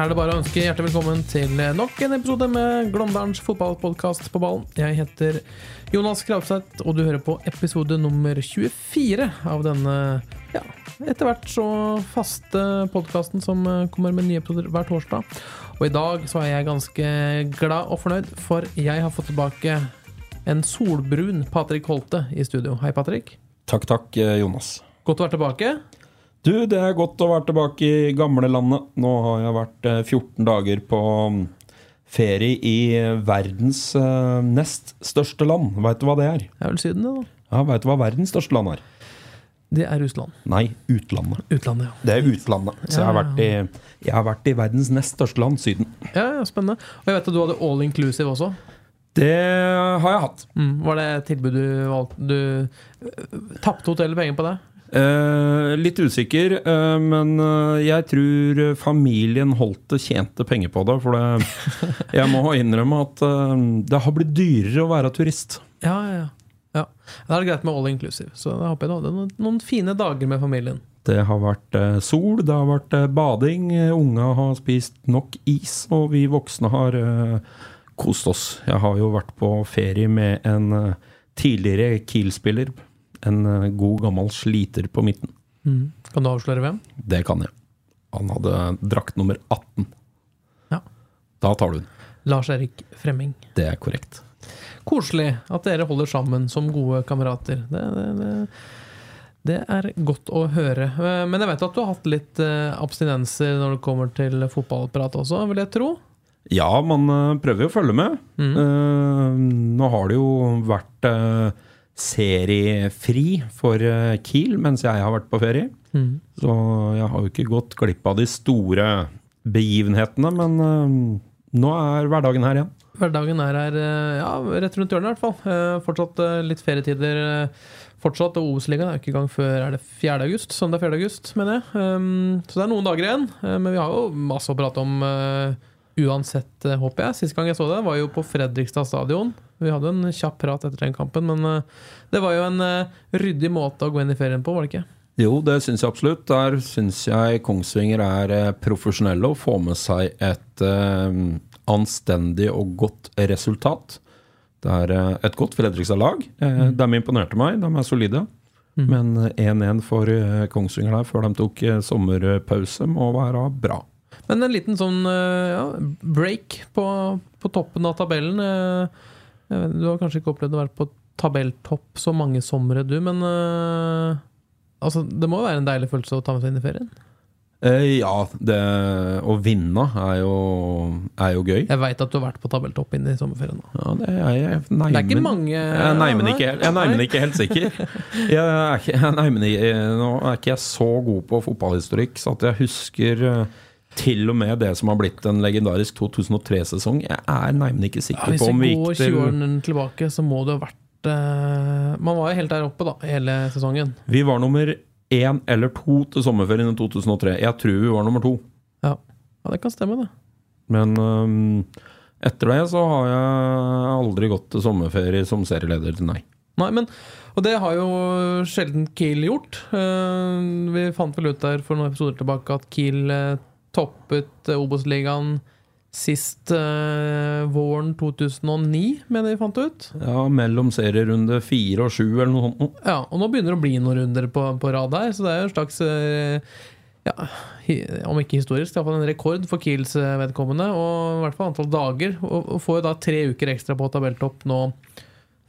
Er det bare å ønske hjertelig velkommen til nok en episode med Glåmdalens fotballpodkast på ballen. Jeg heter Jonas Kravseth, og du hører på episode nummer 24 av denne ja, etter hvert så faste podkasten som kommer med nye episoder hver torsdag. Og i dag så er jeg ganske glad og fornøyd, for jeg har fått tilbake en solbrun Patrick Holte i studio. Hei, Patrick. Takk, takk, eh, Jonas. Godt å være tilbake. Du, det er godt å være tilbake i gamlelandet. Nå har jeg vært eh, 14 dager på mm, ferie i verdens eh, nest største land. Veit du hva det er? Det er vel Syden, det, da. Ja, Veit du hva verdens største land er? Det er Russland. Nei, utlandet. Utlandet, ja. Det er utlandet. Så jeg har vært i, jeg har vært i verdens nest største land, Syden. Ja, ja, spennende. Og jeg vet at du hadde all inclusive også. Det har jeg hatt. Mm. Var det et tilbud du valgte Du tapte hotellet penger på det? Eh, litt usikker, uh, men uh, jeg tror familien Holte tjente penger på det. For det, jeg må innrømme at det har blitt dyrere å være turist. Ja, ja, ja. ja. Da er det greit med all inclusive. Så da håper jeg du hadde noen, noen fine dager med familien. Det har vært sol, det har vært bading, unga har spist nok is, og vi voksne har kost oss. Jeg har jo vært på ferie med en tidligere Kiel-spiller. En eh, god gammel sliter på midten. Mm. Kan du avsløre hvem? Det kan jeg. Han hadde drakt nummer 18. Ja. Da tar du den. Lars Erik Fremming. Det er korrekt. Koselig at dere holder sammen som gode kamerater. Det, det, det, det er godt å høre. Eh, Men jeg vet at du har hatt litt eh, abstinenser når det kommer til fotballprat også, vil jeg tro? Ja, man prøver jo å følge med. Mm. Nå har det jo vært seriefri for eh, Kiel mens jeg har vært på ferie. Mm. Så jeg har jo ikke gått glipp av de store begivenhetene, men eh, nå er hverdagen her igjen. Hverdagen er her eh, ja, rett rundt hjørnet, i hvert fall. Fortsatt litt ferietider. Fortsatt, og Obos-ligaen er ikke i gang før er det 4. august. Søndag 4. august, mener jeg. Um, så det er noen dager igjen. Men vi har jo masse å prate om uansett, eh, håper jeg. Sist gang jeg så det, var jo på Fredrikstad stadion. Vi hadde en kjapp prat etter den kampen, men eh, det var jo en eh, ryddig måte å gå inn i ferien på, var det ikke? Jo, det syns jeg absolutt. Der syns jeg Kongsvinger er profesjonelle og får med seg et eh, anstendig og godt resultat. Det er et godt Fredrikstad-lag. Eh, De imponerte meg. De er solide. Men eh, 1-1 for Kongsvinger der før de tok sommerpause må være bra. Men en liten sånn eh, ja, break på, på toppen av tabellen. eh, Du har kanskje ikke opplevd å være på tabelltopp så mange somre, du, men eh, altså, det må jo være en deilig følelse å ta med seg inn i ferien? Ja, det å vinne er jo, er jo gøy. Jeg veit at du har vært på tabelltopp inn i sommerferien. Ja, det er jeg neimen, Det er ikke mange Jeg neimen ikke, helt- jeg neimen ikke helt sikker. Jeg er ikke, jeg neimen, nå er ikke jeg så god på fotballhistorikk, så at jeg husker til og med det som har blitt en legendarisk 2003-sesong. Jeg er neimen ikke sikker ja, på om vi vi går gikk til 20 årene tilbake, så må det ha vært uh, Man var jo helt der oppe, da, hele sesongen. Vi var nummer én eller to til sommerferien i 2003. Jeg tror vi var nummer to. Ja, ja det kan stemme, det. Men um, etter det så har jeg aldri gått til sommerferie som serieleder til nei. Nei, men Og det har jo sjelden Kiel gjort. Eh, vi fant vel ut der for noen episoder tilbake at Kiel toppet eh, Obos-ligaen sist eh, våren 2009, mener vi fant ut. Ja, mellom serierunde fire og sju eller noe sånt. Ja, Og nå begynner det å bli noen runder på, på rad her, så det er jo en slags eh, ja, om ikke historisk, iallfall en rekord for Kiels eh, vedkommende. Og i hvert fall antall dager. Og, og får jo da tre uker ekstra på tabelltopp nå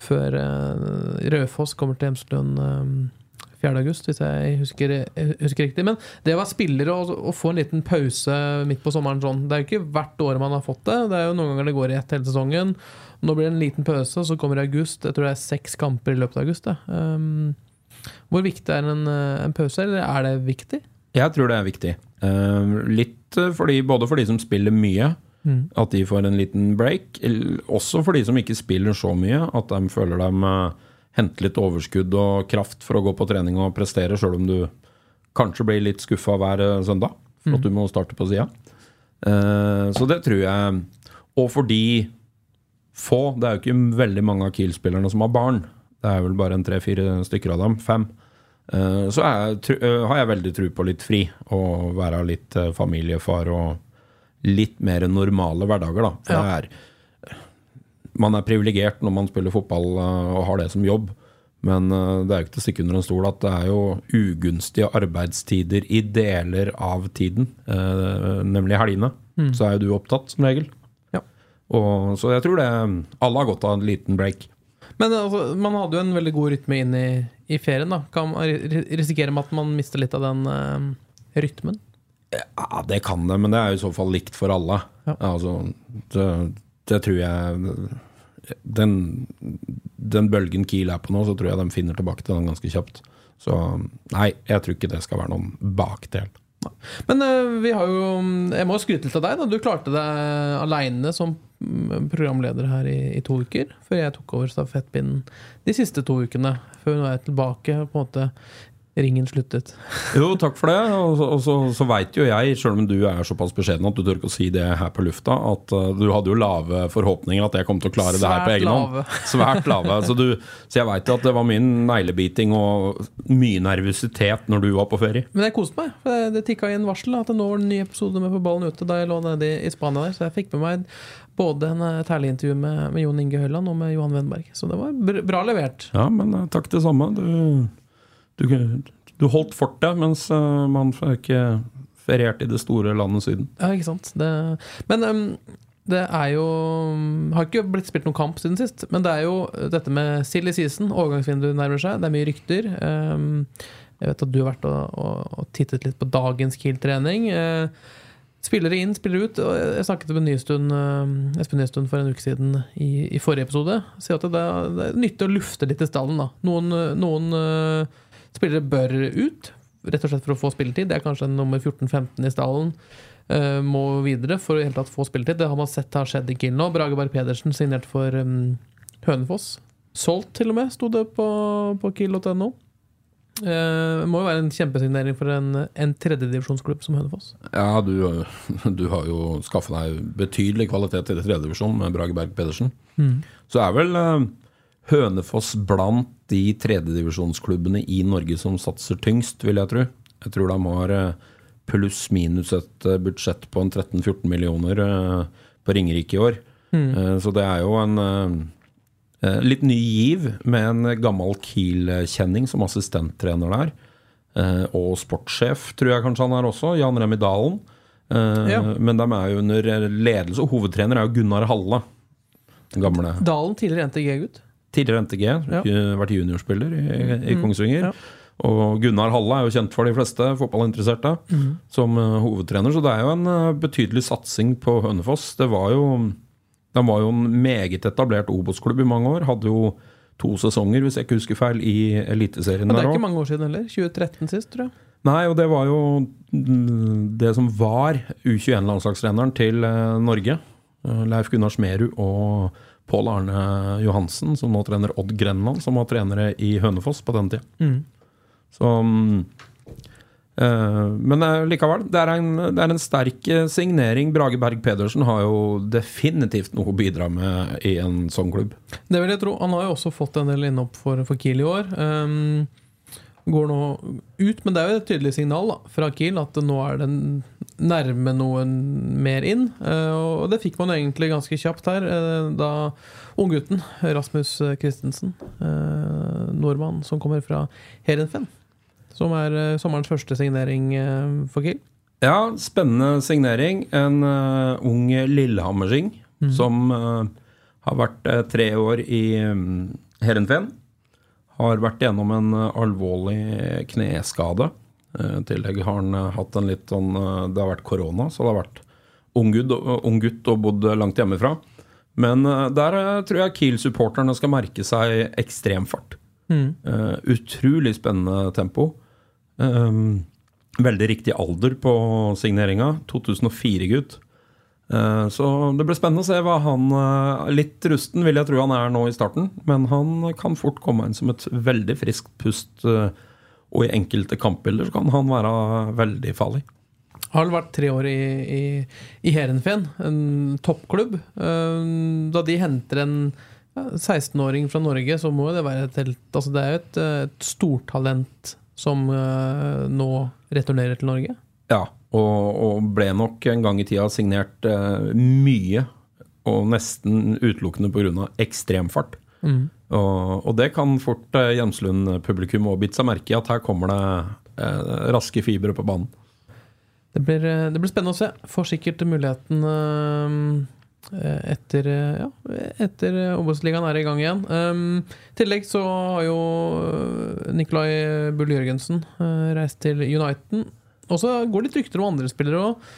før eh, Raufoss kommer til Hemselund eh, 4. august, hvis jeg husker, husker riktig. Men det å være spiller og, og få en liten pause midt på sommeren sånn Det er jo ikke hvert år man har fått det. Det er jo Noen ganger det går i ett hele sesongen. Nå blir det en liten pause, så kommer det august. Jeg tror det er seks kamper i løpet av august. Um, hvor viktig er en, en pause, eller er det viktig? Jeg tror det er viktig. Uh, litt eh, fordi, både for de som spiller mye, Mm. at de får en liten break. Også for de som ikke spiller så mye, at de føler de eh, henter litt overskudd og kraft for å gå på trening og prestere, sjøl om du kanskje blir litt skuffa hver eh, søndag for at du må starte på sida. Så det tror jeg. Og fordi få, det er jo ikke veldig mange av Kiel-spillerne som har barn. Det er vel bare en tre-fire stykker av dem. Fem. Eh, Så jeg, eh, har jeg veldig tro på litt fri, og være litt eh, familiefar og litt mer normale hverdager, da. For Ja. det er Man er privilegert når man spiller fotball eh, og har det som jobb, men eh, det er jo ikke til å stikke under en stol at det er jo ugunstige arbeidstider i deler av tiden, eh, nemlig helgene. Så er jo du opptatt, som regel. Ja. Og, så jeg tror det Alle har godt av en liten break. Men altså, man hadde jo en veldig god rytme inn i, i ferien. da Kan man risikere med at man mister litt av den uh, rytmen? Ja, det kan det, men det er jo i så fall likt for alle. Ja. Altså, det, det tror jeg den, den bølgen Kiel er på nå, så tror jeg de finner tilbake til den ganske kjapt. Så nei, jeg tror ikke det skal være noen bakdel. Men eh, vi har jo Jeg må skryte litt av deg. da Du klarte deg aleine som mm, programleder her i, i to uker. Før jeg tok over stafettpinnen de siste to ukene. Før nå er jeg tilbake. på en måte Ringen sluttet. Jo, takk for det. Og så, så, så veit jo jeg, sjøl om du er såpass beskjeden at du tør ikke å si det her på lufta, at uh, du hadde jo lave forhåpninger at jeg kom til å klare det her på Svært egen hånd. Svært lave. Så, du, så jeg veit at det var mye neglebiting og mye nervøsitet når du var på ferie. Men jeg koste meg. for Det, det tikka inn varsel at det nå var en ny episode med På ballen ute da jeg lå nede i, i Spania der. Så jeg fikk med meg både en, et herlig intervju med, med Jon Inge Høiland og med Johan Wendberg. Så det var bra levert. Ja, men uh, takk det samme. Du, du, du holdt fortet, mens uh, man ikke ferierte i det store landet Syden. Ja, ikke sant. Det, men um, det er jo Har ikke blitt spilt noen kamp siden sist, men det er jo dette med silly season. Overgangsvinduet nærmer seg. Det er mye rykter. Um, jeg vet at du har vært og, og, og tittet litt på dagens Kiel-trening. Uh, Spillere inn, spillere ut. Jeg snakket med Nystuen, uh, Espen Nystuen for en uke siden i, i forrige episode. Sier at det, det er nyttig å lufte litt i stallen. Da. Noen, noen spillere bør ut, rett og slett for å få spilletid. Det er kanskje nummer 14-15 i stallen. Uh, må videre for å i hele tatt få spilletid. Det har man sett har skjedd i Kiel nå. Brage Berg Pedersen signert for um, Hønefoss. Solgt, til og med, sto det på, på kiel.no. Uh, må jo være en kjempesignering for en, en tredjedivisjonsklubb som Hønefoss. Ja, du, du har jo skaffa deg betydelig kvalitet i tredjedivisjon tredje divisjon med Brage Berg Pedersen. Så er vel eh, Hønefoss blant de tredjedivisjonsklubbene i Norge som satser tyngst, vil jeg tro. Jeg tror de har eh, pluss-minus et eh, budsjett på en 13-14 millioner eh, på Ringerike i år. Mm. Så det er jo en litt ny giv med en gammel Kiel-kjenning som assistenttrener der. Og sportssjef, tror jeg kanskje han er også. Jan Remi Dalen. Ja. Men de er jo under ledelse, og hovedtrener er jo Gunnar Halle. Den gamle Dalen, tidligere NTG-gutt. Tidligere NTG, Ja. ju- vært juniorspiller i, i Kongsvinger. ja. Og Gunnar Halle er jo kjent for de fleste fotballinteresserte som eh, hovedtrener, så det er jo en eh, betydelig satsing på Hønefoss. Det var jo den var jo en meget etablert Obos-klubb i mange år. Hadde jo to sesonger, hvis jeg ikke husker feil, i Eliteserien Men det er ikke mange år siden heller. 2013 sist, tror jeg. Nei, og det var jo mm, det som var U21-landslagstreneren til eh, Norge. Eh, Leif Gunnar Smerud og Pål Arne Johansen, som nå trener Odd Grenland, som var trenere i Hønefoss på den tida. Så mm, eh, Men eh, likevel, det er, en, det er en sterk eh, signering. Brage Berg Pedersen har jo definitivt noe å bidra med i en sånn klubb. Det vil jeg tro. Han har jo også fått en del innhopp for, for Kiel i år. Um, går nå ut, men det er jo et tydelig signal da, fra Kiel at nå er det nærme noen mer inn. Eh, og det fikk man egentlig ganske kjapt her, eh, da unggutten Rasmus Christensen, eh, nordmann som kommer fra Heerenveen, som er sommerens første signering for Kiel. Ja, spennende signering. En uh, ung lillehammersing som uh, har vært uh, tre år i um, Heerenveen. Har vært gjennom en eh, alvorlig kneskade. Eh, I tillegg har han eh, hatt en litt sånn Det har vært korona, så det har vært ung gutt, ung gutt og bodd langt hjemmefra. Men der tror jeg Kiel-supporterne skal merke seg ekstrem fart. Eh, utrolig spennende tempo. Um, veldig riktig alder på signeringa. 2004-gutt. Eh, så det blir spennende å se hva han eh, Litt rusten vil jeg tro han er nå i starten, men han kan fort komme inn som et veldig friskt pust. eh, og i enkelte kampbilder så kan han være veldig farlig. Har vel vært tre år i, i, i Heerenveen, en toppklubb. Da de henter en 16-åring fra Norge, så må det være et helt Altså det er jo et, et stortalent som nå returnerer til Norge. Ja, og, og ble nok en gang i tida signert eh, mye, og nesten utelukkende pga. ekstremfart. Og, og det kan fort eh, Hjemslund-publikum òg bite seg merke i, at her kommer det eh, raske fibre på banen. Det blir, eh, det blir spennende å se. Får sikkert muligheten eh, etter Ja, etter Obos-ligaen er i gang igjen. Um, I tillegg så har jo Nikolai Bull Jørgensen reist til Uniten. Og så går det litt rykter om andre spillere òg.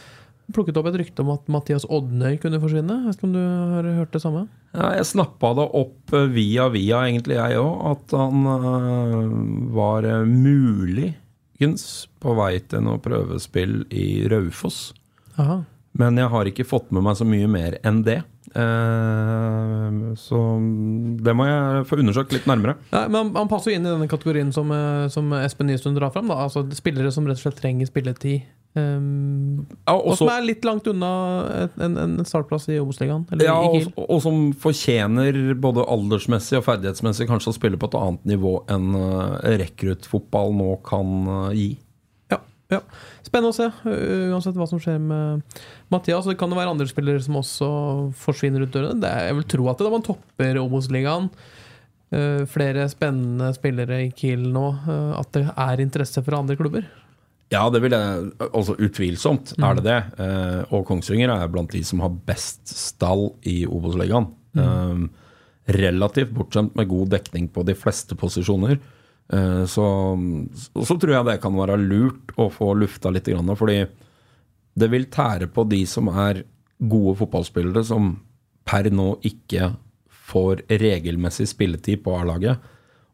Plukket opp et rykte om at Mathias Odnøy kunne forsvinne. Jeg vet ikke om du har hørt det samme? Ja, jeg snappa det opp via via, egentlig, jeg òg, at han øh, var muligens på vei til noe prøvespill i Raufoss. Aha. Men jeg har ikke fått med meg så mye mer enn det. Eh, så det må jeg få undersøkt litt nærmere. Ja, men han, passer jo inn i denne kategorien som, eh, som Espen Nystuen drar fram. Da. Altså spillere som rett og slett trenger spilletid. Um, Ja, og som er litt langt unna en, en startplass i Obos-ligaen. Ja, og, og som fortjener både aldersmessig og ferdighetsmessig kanskje å spille på et annet nivå enn uh, rekruttfotball nå kan gi. Ja, ja. Spennende å se, uh, uansett hva som skjer med Mathias. Det kan jo være andre spillere som også forsvinner ut dørene. Det er, jeg vil tro at det da man topper Obos-ligaen, uh, flere spennende spillere i Kiel nå, uh, at det er interesse fra andre klubber. Ja, det vil jeg Altså utvilsomt er det det. Og Kongsvinger er blant de som har best stall i Obos-ligaen. Eh, relativt bortskjemt med god dekning på de fleste posisjoner. Eh, så, så tror jeg det kan være lurt å få lufta litt, fordi det vil tære på de som er gode fotballspillere, som per nå ikke får regelmessig spilletid på A-laget.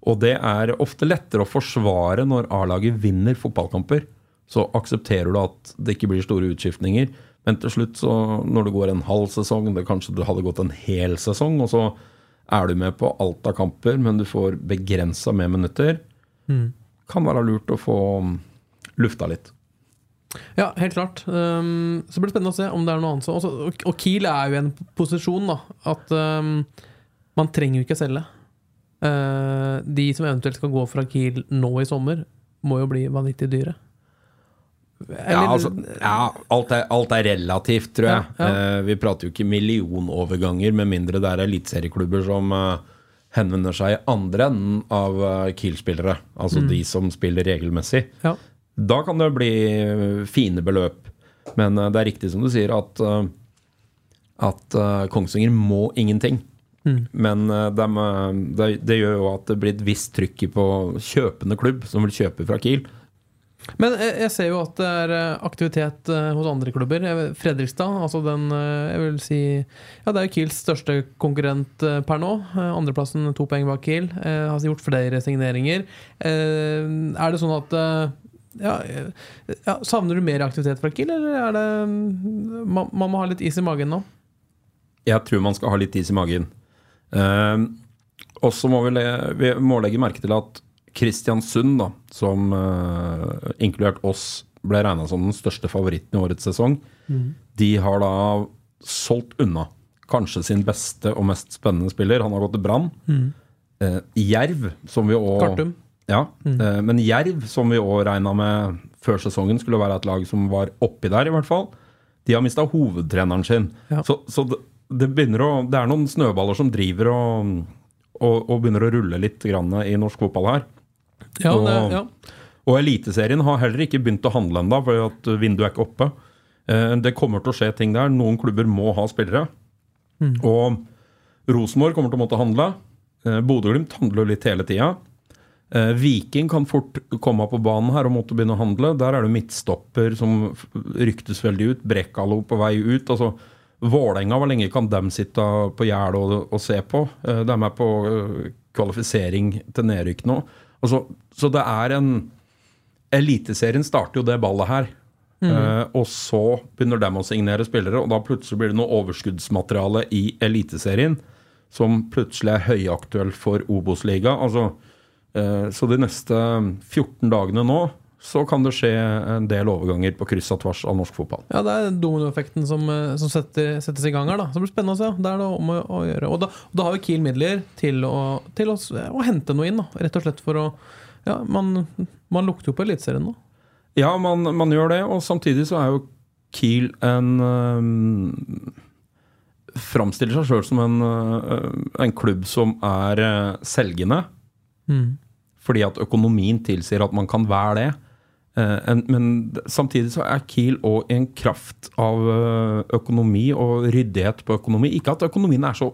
Og det er ofte lettere å forsvare når A-laget vinner fotballkamper. Så aksepterer du at det ikke blir store utskiftninger. Men til slutt, så når det går en halv sesong, det kanskje det hadde gått en hel sesong, og så er du med på alt av kamper, men du får begrensa med minutter, kan være lurt å få lufta litt. Ja, helt klart. Um, så blir det spennende å se om det er noe annet. også- og, og Kiel er jo i en posisjon da, at um, man trenger jo ikke selge. Uh, de som eventuelt skal gå fra Kiel nå i sommer, må jo bli vanvittig dyre. Ja, altså, ja alt, er, alt er relativt, tror jeg. Ja, ja. Uh, vi prater jo ikke millionoverganger, med mindre det er eliteserieklubber som eh, henvender seg i andre enden av eh, Kiel-spillere. Altså de som spiller regelmessig. Ja. Da kan det bli eh, fine beløp. Men eh, det er riktig som du sier, at, at Kongsvinger må ingenting. Men dem, eh, det, det gjør jo at det blir et visst trykk på kjøpende klubb som vil kjøpe fra Kiel. Men jeg, jeg ser jo at det er eh, aktivitet eh, hos andre klubber. Fredrikstad, altså den eh, Jeg vil si Ja, det er jo Kiels største konkurrent eh, per nå. Eh, Andreplassen to poeng bak Kiel. Eh, Har gjort flere signeringer. Eh, Er det sånn at eh, ja, eh, ja, Savner du mer aktivitet fra Kiel, eller er det mm, Man, man må ha litt is i magen nå? Jeg tror man skal ha litt is i magen. Uh, og så må vi, vi må legge merke til at Kristiansund, da, som uh, inkludert oss ble regna som den største favoritten i årets sesong, de har da solgt unna kanskje sin beste og mest spennende spiller. Han har gått til Brann. Eh, Jerv, som vi òg Kartum. Ja, eh, men Jerv, som vi òg regna med før sesongen skulle være et lag som var oppi der, i hvert fall, de har mista hovedtreneren sin. Ja. Så, så det, det begynner å Det er noen snøballer som driver og, og, og begynner å rulle litt grann i norsk fotball her. Ja, Og- det, ja. Og Eliteserien har heller ikke begynt å handle ennå, for vinduet er ikke oppe. Eh, Det kommer til å skje ting der. Noen klubber må ha spillere. Og Rosenborg kommer til å måtte handle. Eh, Bodø-Glimt handler litt hele tida. Eh, Viking kan fort komme på banen her og måtte begynne å handle. Der er det midtstopper som ryktes veldig ut. Brekkalo på vei ut. altså Vålerenga, hvor lenge kan de sitte på gjerdet og, og se på? De er med på kvalifisering til nedrykk nå. Altså, så det er en Eliteserien starter jo det ballet her. Eh, og så begynner de å signere spillere, og da plutselig blir det noe overskuddsmateriale i Eliteserien som plutselig er høyaktuell for Obos-liga. Altså, uh, så de neste 14 dagene nå så kan det skje en del overganger på kryss og tvers av norsk fotball. Ja, det er dominoeffekten som, eh, som setter, settes i gang her. da Så det blir spennende å se. Det er det om å, å gjøre. Og da, og da har jo Kiel midler til, å, til å, å hente noe inn, da rett og slett for å Ja, man, man lukter jo på Eliteserien nå. Ja, man, man gjør det, og samtidig så er jo Kiel en um, Framstiller seg sjøl som en, en klubb som er selgende. Fordi at økonomien tilsier at man kan være det. Eh, en, men samtidig så er Kiel òg en kraft av øh, økonomi og ryddighet på økonomi. Ikke at økonomien er så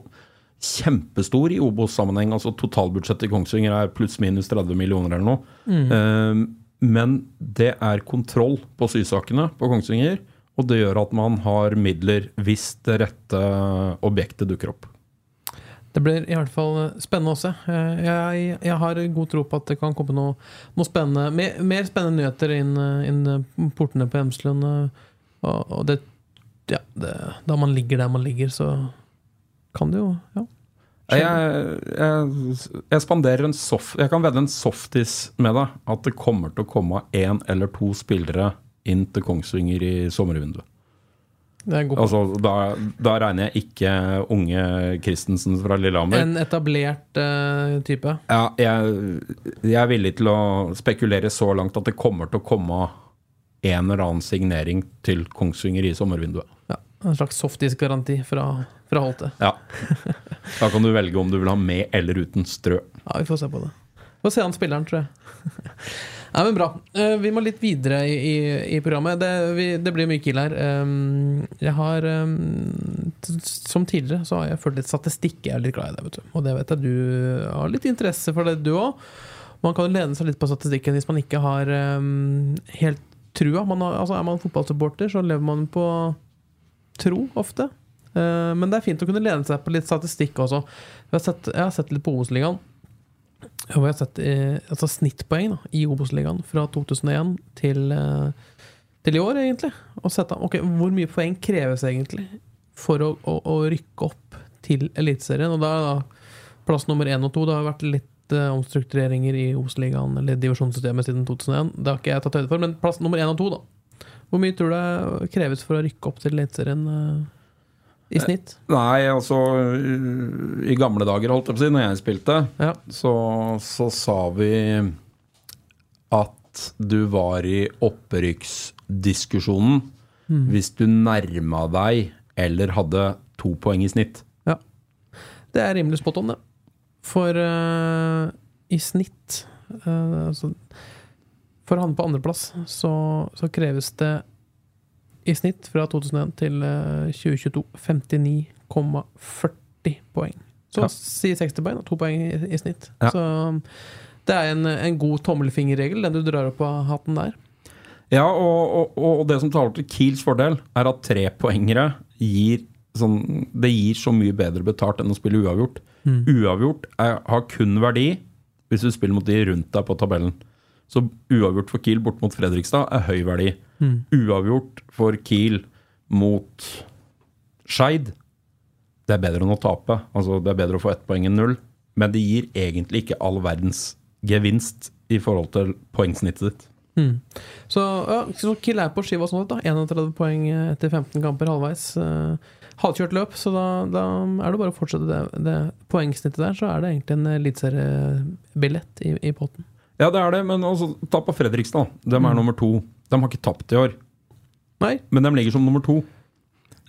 kjempestor i Obos-sammenheng. altså Totalbudsjettet i Kongsvinger er pluss-minus 30 millioner eller noe. Mm. men det er kontroll på sysakene på Kongsvinger, og det gjør at man har midler hvis det rette objektet dukker opp. Det blir i hvert fall eh, spennende å se. Eh, Jeg, jeg har god tro på at det kan komme noe, noe spennende mer, mer spennende nyheter inn, eh, inn portene på Hemslund. Og, og det, ja, det, da man ligger der man ligger, så kan det jo ja. Jeg, jeg, jeg spanderer en soft, Jeg kan vedde en softis med deg at det kommer til å komme én eller to spillere inn til Kongsvinger i sommervinduet. Det er Altså, da, da regner jeg ikke unge Christensen fra Lillehammer. En etablert uh, type. Ja, jeg, jeg er villig til å spekulere så langt at det kommer til å komme en eller annen signering til Kongsvinger i sommervinduet. Ja, en slags softis-garanti fra, fra Holte. Ja. Da kan du velge om du vil ha med eller uten strø. Ja, vi får se på det. Får se an spilleren, tror jeg. Nei, men Bra. Eh, Vi må litt videre i, i, i programmet. Det, vi, det blir mye kill her. Jeg har Som tidligere så har jeg ført litt statistikk. Jeg er litt glad i det. vet du Og det vet jeg du har litt interesse for det, du òg. Man kan jo lene seg litt på statistikken hvis man ikke har helt trua. Man har, altså er man fotballsupporter, så lever man på tro ofte. Eh, men det er fint å kunne lene seg på litt statistikk også. Jeg har sett, jeg har sett litt på Obos-ligaen. Og jeg har sett eh, altså snittpoeng da, i Obos-ligaen fra 2001 til, eh, til i år, egentlig. Og sett da, ok, hvor mye poeng kreves egentlig for å, å, å rykke opp til Eliteserien? Og da er da plass nummer én og to. Det har vært litt uh, omstruktureringer i Obos-ligaen, eller divisjonssystemet, siden 2001. Det har ikke jeg tatt høyde for, men plass nummer én og to, da. Hvor mye tror du det kreves for å rykke opp til Eliteserien eh, i snitt? Nei, altså I gamle dager, holdt jeg på å si, når jeg spilte, Ja. så, så sa vi at du var i opprykksdiskusjonen hvis du nærma deg eller hadde to poeng i snitt. Ja. Det er rimelig spot on, det. For uh, i snitt uh, altså, For å havne på andreplass så, så kreves det i snitt fra 2001 til eh, 2022 59,40 poeng. Så Ja. si 60 poeng, To poeng i, i snitt. Ja. Så det er en, en god tommelfingerregel, den du drar opp av hatten der. Ja, og, og, og det som taler til Kiels fordel, er at trepoengere gir sånn, Det gir så mye bedre betalt enn å spille uavgjort. Uavgjort er, har kun verdi hvis du spiller mot de rundt deg på tabellen. Så uavgjort for Kiel bort mot Fredrikstad er høy verdi. Uavgjort for Kiel mot Skeid, det er bedre enn å tape. Altså, det er bedre å få ett poeng enn null. Men det gir egentlig ikke all verdens gevinst i forhold til poengsnittet ditt. Så, ja, så Kiel er på skiva sånn da. 31 poeng etter 15 kamper halvveis. Uh, halvkjørt løp, så da, da er det bare å fortsette det, det poengsnittet der. Så er det egentlig en eliteseriebillett i, i potten. Ja, det er det, men altså, ta på Fredrikstad. De er nummer to. De har ikke tapt i år, Nei, men de ligger som nummer to.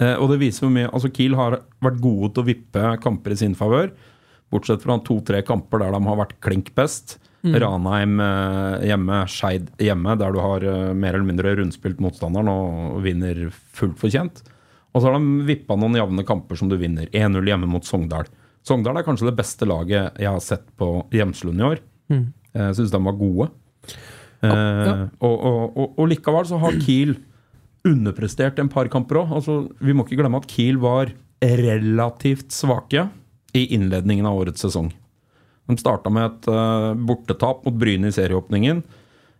Eh, og det viser hvor mye Altså, Kiel har vært gode til å vippe kamper i sin favør. Bortsett fra to-tre kamper der de har vært klink best. Ranheim eh, hjemme, Skeid hjemme, der du har eh, mer eller mindre rundspilt motstanderen og vinner fullt fortjent. Og så har de vippa noen jevne kamper som du vinner. 1-0 hjemme mot Sogndal. Sogndal er kanskje det beste laget jeg har sett på Hjemslund i år. Jeg syns de var gode. Ja, ja. og, og, og, og likevel så har Kiel underprestert en par kamper òg. Altså, vi må ikke glemme at Kiel var relativt svake i innledningen av årets sesong. De starta med et uh, bortetap mot Bryne i serieåpningen.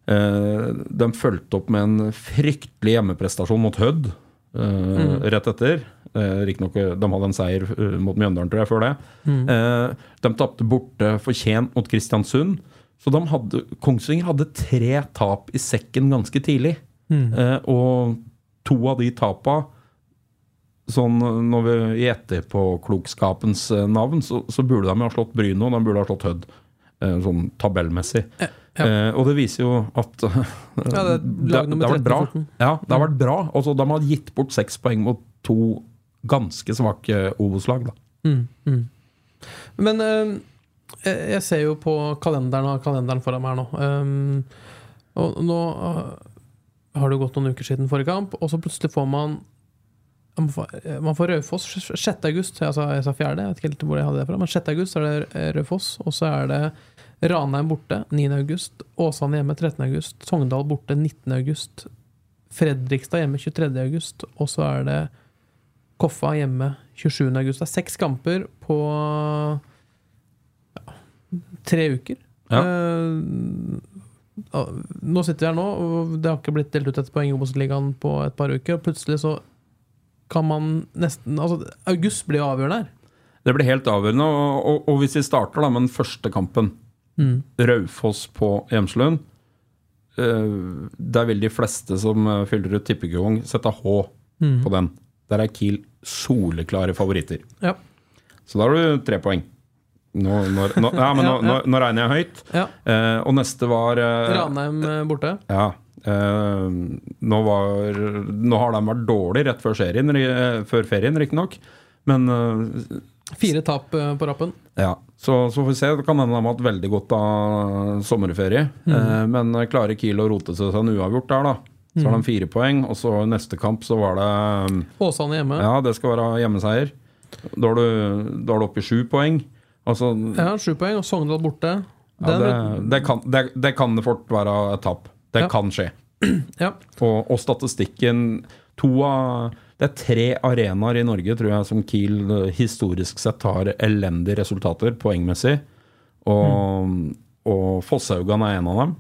Uh, de fulgte opp med en fryktelig hjemmeprestasjon mot Hødd eh, rett etter. Uh, Riktignok eh, de hadde en seier eh, mot Mjøndalen, tror jeg, før det. Eh, de tapte borte fortjent mot Kristiansund. Så de hadde, Kongsvinger hadde tre tap i sekken ganske tidlig. Eh, og to av de tapa Sånn når vi i etterpåklokskapens eh, navn, så, så burde de ha slått Bryne, og de burde ha slått Hødd. Eh, sånn tabellmessig. ja. Eh, og det viser jo at Ja, det det, det har vært bra. Ja, det har vært bra. Altså, de har gitt bort seks poeng mot to ganske svake Obos-lag. da. Men eh, jeg jeg ser jo på kalenderen og kalenderen foran meg her nå. Um, og nå eh, har det gått noen uker siden forrige kamp, og så plutselig får man man får, man får Raufoss 6. august. Jeg sa, jeg sa 4., jeg vet ikke helt hvor jeg hadde det fra. Men 6. august er det Raufoss, og så er det Ranheim borte 9. august. Åsane hjemme 13. august. Sogndal borte 19. august. Fredrikstad hjemme 23. august. Og så er det Koffa hjemme 27. august. Det er seks kamper på tre uker. Ja. Uh, nå sitter vi her nå, og det har ikke blitt delt ut et poeng i Obos-ligaen på et par uker. Og plutselig så kan man nesten Altså, august blir avgjørende her. Det blir helt avgjørende. Og, og, og hvis vi starter da med den første kampen, Raufoss på Hjemslund det Der vil de fleste som eh, fyller ut tippekupong, sette H på den. Der er Kiel soleklare favoritter. Ja. Så da har du tre poeng. Nå, nå, nå, ja, men nå, regner jeg høyt. ja. Eh, og neste var eh, Ranheim eh, borte. Ja. eh, nå, var, nå har de vært dårlig rett før serien, før ferien, riktignok. Men eh, Fire tap eh, på rappen. ja, så, så får vi se. Det kan hende de har hatt veldig godt av sommerferie. Eh, men klarer Kiel å rote seg en uavgjort der, da. Så har de fire poeng, og så neste kamp så var det Åsane hjemme. Ja, det skal være hjemmeseier. Da er du, da er du oppe i sju poeng. Altså, Ja, Sju poeng, og Sogndal borte. ja, det, det, kan, det, det kan det fort være et tap. Det Ja. kan skje. ja. Og, og statistikken to av, Det er tre arenaer i Norge tror jeg, som Kiel eh, historisk sett har elendige resultater poengmessig. Og, og Fosshaugan er en av dem.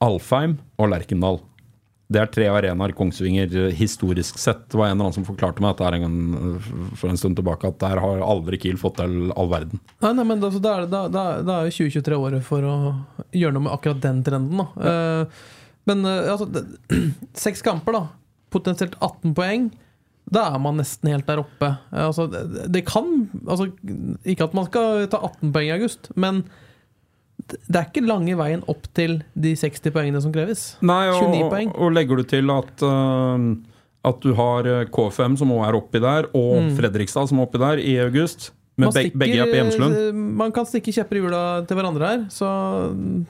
Alfheim og Lerkendal. Det er tre arenaer Kongsvinger historisk sett. Det var en eller annen som forklarte meg at en, for en stund tilbake at der har aldri Kiel fått til all verden. Nei, nei, men da, da, da, da, da er jo 2023 året for å gjøre noe med akkurat den trenden. Da. Eh, men uh, altså, det, seks kamper, da. Potensielt 18 poeng. Da er man nesten helt der oppe. Uh, altså, det, det kan altså, Ikke at man skal ta 18 poeng i august, men det er ikke lange veien opp til de 60 poengene som kreves. Nei, og, 29 poeng. Og, legger du til at, uh, at du har K5, som også er oppi der, og Fredrikstad som er oppi der i august, med Mm. Man stikker, begge er på Hjemslund. eh, Man kan stikke kjepper i hjula til hverandre her, så mm,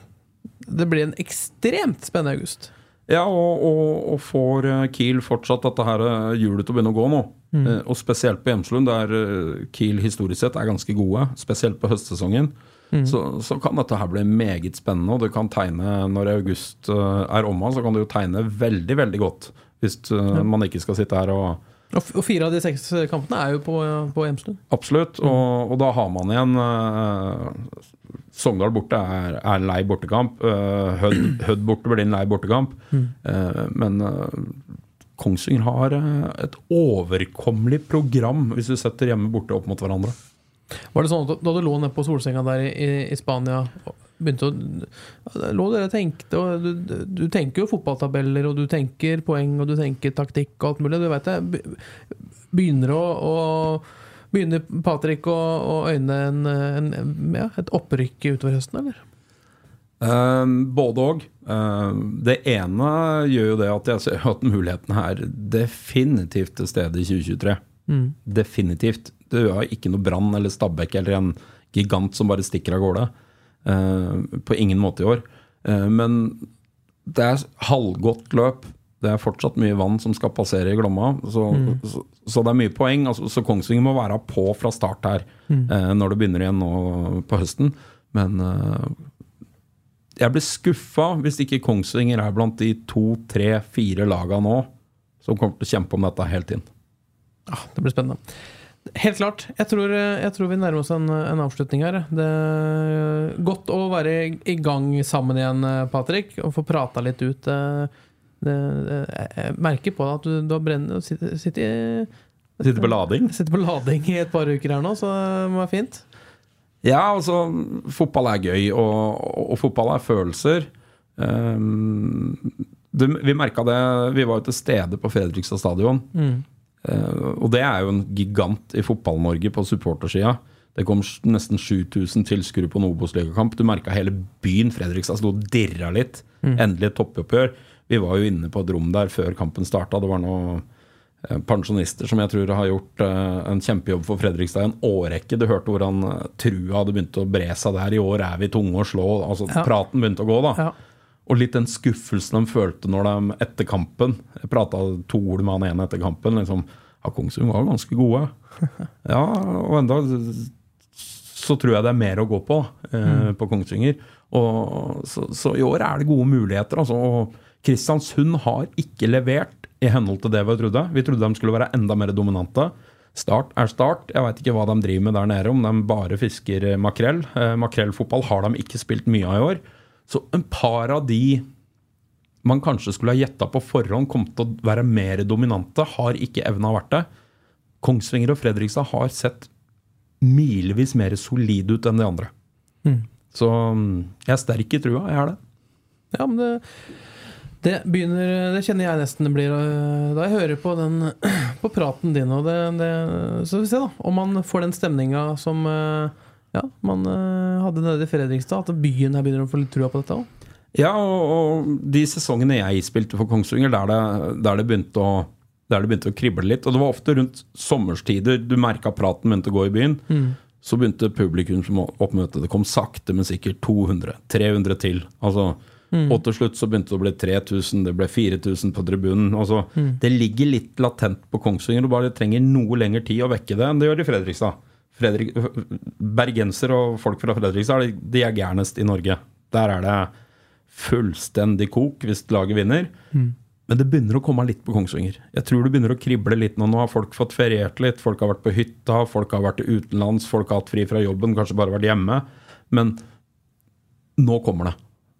det blir en ekstremt spennende august. Ja, og, og, og får Kiel fortsatt dette her hjulet til å begynne å gå nå. Mm. Og spesielt på Hjemslund, der Kiel historisk sett er ganske gode, spesielt på høstsesongen. Mm. Så, så kan dette her bli meget spennende, og du kan tegne når august uh, er omme, så kan du jo tegne veldig, veldig godt. Hvis ja. man ikke skal sitte her og Og, fire av de seks kampene er jo på, på Hjemslund. Absolutt, og, og da har man igjen uh, Sogndal borte er, er lei bortekamp. Uh, Hødd, Hødd borte blir en lei bortekamp. Eh, men uh, Kongsvinger har et overkommelig program hvis du setter hjemme borte opp mot hverandre. Var det sånn at da du lå nede på solsenga der i, i, Spania begynte å Lå dere tenkte og du, du, tenker jo fotballtabeller, og du tenker poeng, og du tenker taktikk og alt mulig. Du vet det. Begynner å, å Begynner Patrick å, å øyne en, en, ja, et opprykk utover høsten, eller? Um, både og. Um, det ene gjør jo det at jeg ser at mulighetene er definitivt til stede i 2023. Definitivt. Det har ikke noe Brann eller Stabæk eller en gigant som bare stikker av gårde. Uh, på ingen måte i år. Uh, men det er halvgodt løp. Det er fortsatt mye vann som skal passere i Glomma. Så, så, så det er mye poeng. Altså, så Kongsvinger må være på fra start her eh, når det begynner igjen nå på høsten. Men jeg blir skuffa hvis ikke Kongsvinger er blant de to, tre, fire laga nå som kommer til å kjempe om dette hele tiden. Ja, det blir spennende. Helt klart. Jeg tror, jeg tror vi nærmer oss en, en, avslutning her. Det er godt å være i gang sammen igjen, Patrick, og få prata litt ut. Det, det, jeg merker på deg at du, du har brent, sitter, sitter, sitter på lading? Sitter på lading i et par uker her nå, så det må være fint. Ja, altså Fotball er gøy, og, og fotball er følelser. Um, du, vi merka det Vi var jo til stede på Fredrikstad stadion. Mm. Uh, og det er jo en gigant i Fotball-Norge på supportersida. Det kom nesten 7000 tilskuere på en Obos-ligakamp. Du merka hele byen Fredrikstad sto og dirra litt. Mm. Endelig et toppoppgjør. Vi var jo inne på et rom der før kampen starta. Det var noe Eh, pensjonister som jeg tror har gjort uh, en kjempejobb for Fredrikstad i en årrekke. Du hørte hvordan trua hadde begynt å bre seg der. I år er vi tunge å slå. altså ja. Praten begynte å gå, da. Ja. Og litt den skuffelsen de følte når de etter kampen Jeg prata to ord med han ene etter kampen. liksom, ja, Kongsvinger var ganske gode. ja, og enda så tror jeg det er mer å gå på eh, mm. på Kongsvinger. Og, så, så, i år er det gode muligheter. altså, og Kristiansund har ikke levert i henhold til det vi trodde. Vi trodde de skulle være enda mer dominante. Start er start. Jeg veit ikke hva de driver med der nede, om de bare fisker makrell. Eh, makrellfotball har de ikke spilt mye av i år. Så en par av de man kanskje skulle ha gjetta på forhånd kom til å være mer dominante, har ikke evna vært det. Kongsvinger og Fredrikstad har sett milevis mer solide ut enn de andre. Mm. Så mm, jeg er sterk i trua. Jeg er det. Ja, men det det, begynner, det kjenner jeg nesten det blir øh, da jeg hører på, den, på praten din. Og det, det, så vi se da, om man får den stemninga som øh, ja, man øh, hadde nede i Fredrikstad. At byen her begynner å få litt trua på dette òg. Ja, og, og, de sesongene jeg spilte for Kongsvinger, der det, der det begynte å der det begynte å krible litt. Og det var ofte rundt sommerstider du merka praten begynte å gå i byen. Mm. Så begynte publikum som oppmøte. Det kom sakte, men sikkert 200. 300 til. Altså Mm. Og til slutt så begynte det å bli 3000, det ble 4000 på tribunen. Altså, mm. Det ligger litt latent på Kongsvinger, du bare trenger noe lengre tid å vekke det enn det gjør i Fredrikstad. Fredrik, bergenser og folk fra Fredrikstad de er gærnest i Norge. Der er det fullstendig kok hvis laget vinner. Mm. Men det begynner å komme litt på Kongsvinger. Jeg tror det begynner å krible litt nå. Nå har folk fått feriert litt, folk har vært på hytta, folk har vært utenlands, folk har hatt fri fra jobben, kanskje bare vært hjemme. Men nå kommer det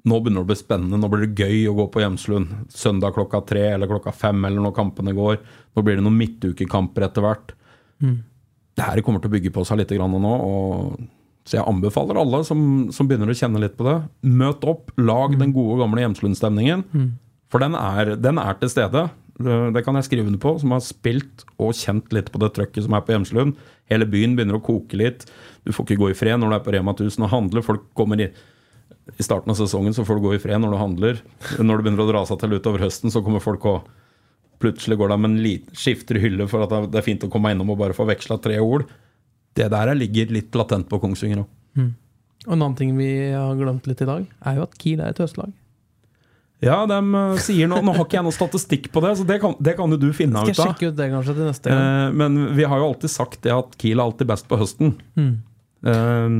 nå begynner det å bli spennende. Nå blir det gøy å gå på Hjemslund søndag klokka tre eller klokka fem eller når kampene går. Nå blir det noen midtukekamper etter hvert. Mm. Det her kommer til å bygge på seg litt nå. Og, så jeg anbefaler alle som, som, begynner å kjenne litt på det, møt opp. Lag mm. den gode, gamle Hjemslund-stemningen. Mm. For den er, den er, til stede. Det, det kan jeg skrive under på, som har spilt og kjent litt på det trøkket som er på Hjemslund. Hele byen begynner å koke litt. Du får ikke gå i fred når du er på Rema 1000 og handler. Folk kommer i i starten av sesongen så får du gå i fred når du handler. Når det begynner å dra seg til utover høsten, så kommer folk og plutselig går de med en liten skifter hylle for at det er fint å komme innom og bare få veksla tre ord. Det der ligger litt latent på Kongsvinger òg. Mm. Og en annen ting vi har glemt litt i dag, er jo at Kiel er et høstlag. Ja, de uh, sier noe. Nå har ikke jeg noe statistikk på det, så det kan, det kan jo du finne ut av. Skal jeg sjekke ut det kanskje til neste gang. Eh, men vi har jo alltid sagt det at Kiel er alltid best på høsten. Mm. Eh,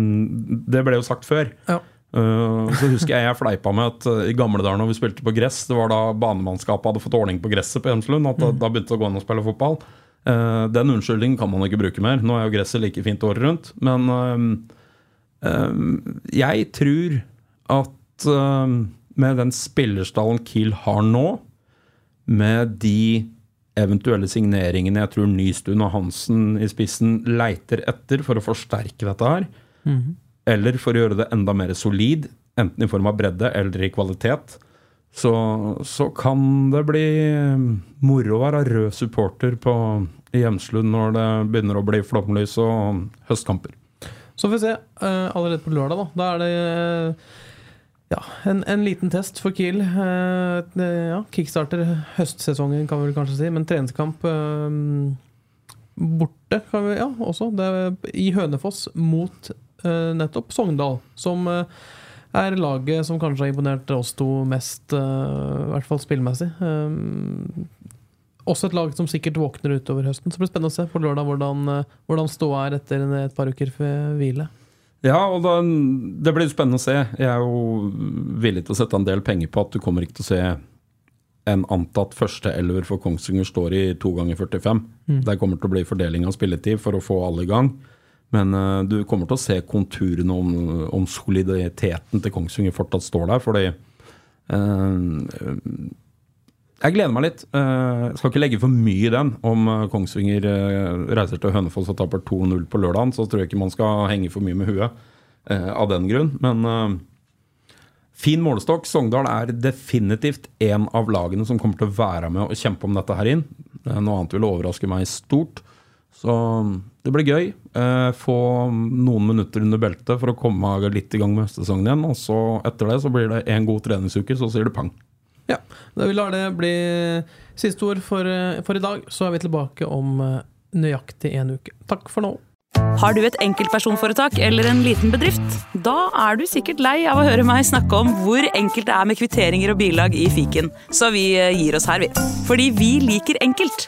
det ble jo sagt før. Ja. Uh, så husker jeg jeg fleipa med at uh, i gamle dager når vi spilte på gress, det var da banemannskapet hadde fått ordning på gresset på Hjemslund, at da, mm. da begynte det å gå an å spille fotball. Uh, den unnskyldningen kan man ikke bruke mer. Nå er jo gresset like fint året rundt. Men jeg tror at med den spillerstallen Kiel har nå, med de eventuelle signeringene jeg tror Nystuen og Hansen i spissen leiter etter for å forsterke dette her, mm eller for å gjøre det enda mer solid, enten i form av bredde eller i kvalitet, så, så kan det bli moro å være rød supporter på Hjemslund når det begynner å bli flomlys og høstkamper. Så får vi se. Uh, allerede på lørdag, da. Da er det uh, ja, en, en, liten test for Kiel. Uh, ja, kickstarter høstsesongen, kan vi vel kanskje si. Men treningskamp borte, kan vi, ja, også. Det I Hønefoss mot Eh, nettopp Sogndal, som eh, er laget som kanskje har imponert oss to mest, eh, i hvert fall spillmessig. Også et lag som sikkert våkner utover høsten. Så det blir spennende å se på lørdag hvordan, hvordan ståa er etter et par uker hvile. Ja, og da, det blir spennende å se. Jeg er jo villig til å sette en del penger på at du kommer ikke til å se en antatt første elver for Kongsvinger står i to ganger 45. Mm. Der kommer til å bli fordeling av spilletid for å få alle i gang. Men uh, du kommer til å se konturene om, om soliditeten til Kongsvinger fortsatt står der. Fordi uh, jeg gleder meg litt. Uh, skal ikke legge for mye i den. Om Kongsvinger reiser til Hønefoss og taper 2-0 på lørdagen, så tror jeg ikke man skal henge for mye med huet av den grunn. Men Fin målestokk. Sogndal er definitivt en av lagene som kommer til å være med og kjempe om dette her inn. Noe annet vil overraske meg stort. Så det blir gøy. Eh, få noen minutter under beltet for å komme litt i gang med høstsesongen igjen. Og så etter det så blir det en god treningsuke, så sier det pang. Ja, da vi lar det bli siste ord for, eh, for i dag. Så er vi tilbake om eh, nøyaktig en uke. Takk for nå. Har du et enkeltpersonforetak eller en liten bedrift? Da er du sikkert lei av å høre meg snakke om hvor enkelt det er med kvitteringer og bilag i fiken, så vi gir oss her, vi. Fordi vi liker enkelt.